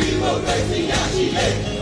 အခုချီတက်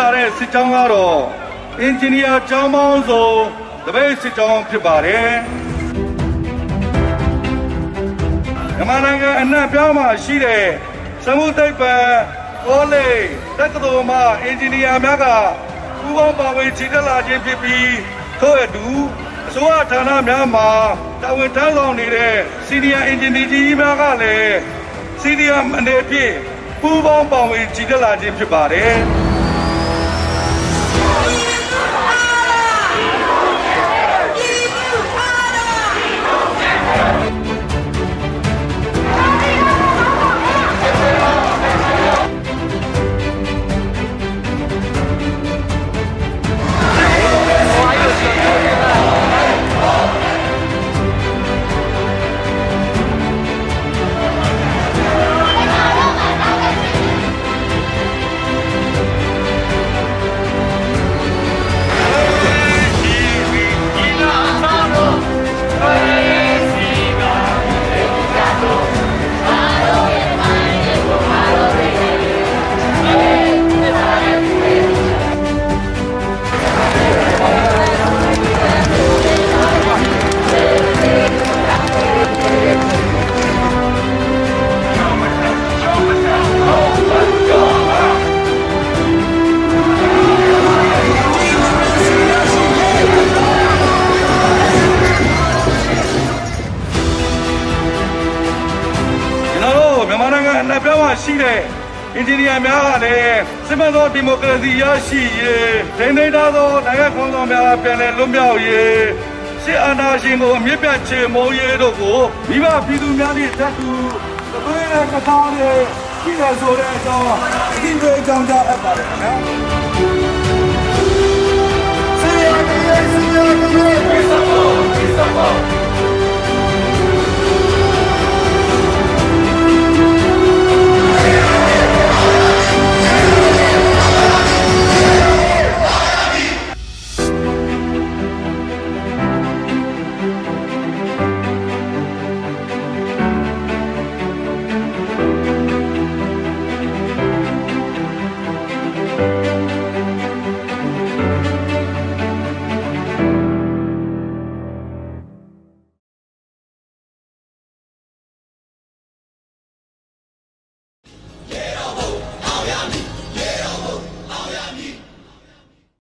လာတဲ့စစ်ကြောင်းကတော့အင်ဂျင်နီယာကျောင်းပေါင်းစုံတပည့်စစ်ကြောင်းဖြစ်ပါတယ်မြန်မာနိုင်ငံအနှံ့ပြားမှာရှိတဲ့စမှုသိပ္ပံကောလိပ်တက္ကသိုလ်မှအင်ဂျင်နီယာများကပူးပေါင်းပါဝင်ချီတက်လာခြင်းဖြစ်ပြီးထို့အတူအစိုးရဌာနများမှာတာဝန်ထမ်းဆောင်နေတဲ့စီနီယာအင်ဂျင်နီယာကြီးများကလည်းစီဒီအမ်အနေဖြင့်ပူးပေါင်းပါဝင်ကြည်တက်လာခြင်းဖြစ်ပါတယ် ရှိတဲ့အင်ဂျင်နီယာများကလည်းစစ်မှန်သောဒီမိုကရေစီရရှိရေးဒိန်းဒိန်းသားသောနိုင်ငံခေါင်းဆောင်များပြန်လည်လွတ်မြောက်ရေးစစ်အာဏာရှင်ကိုအမြင့်ပြတ်ချေမှုန်းရေးတို့ကိုမိဘပြည်သူများ၏တက်သူတပည့်နဲ့ကသောင်းနဲ့ရှိတယ်ဆိုတဲ့အကြောင်းဒီလိုအကြောင်းကြားအပ်ပါတယ်ခင်ဗျာ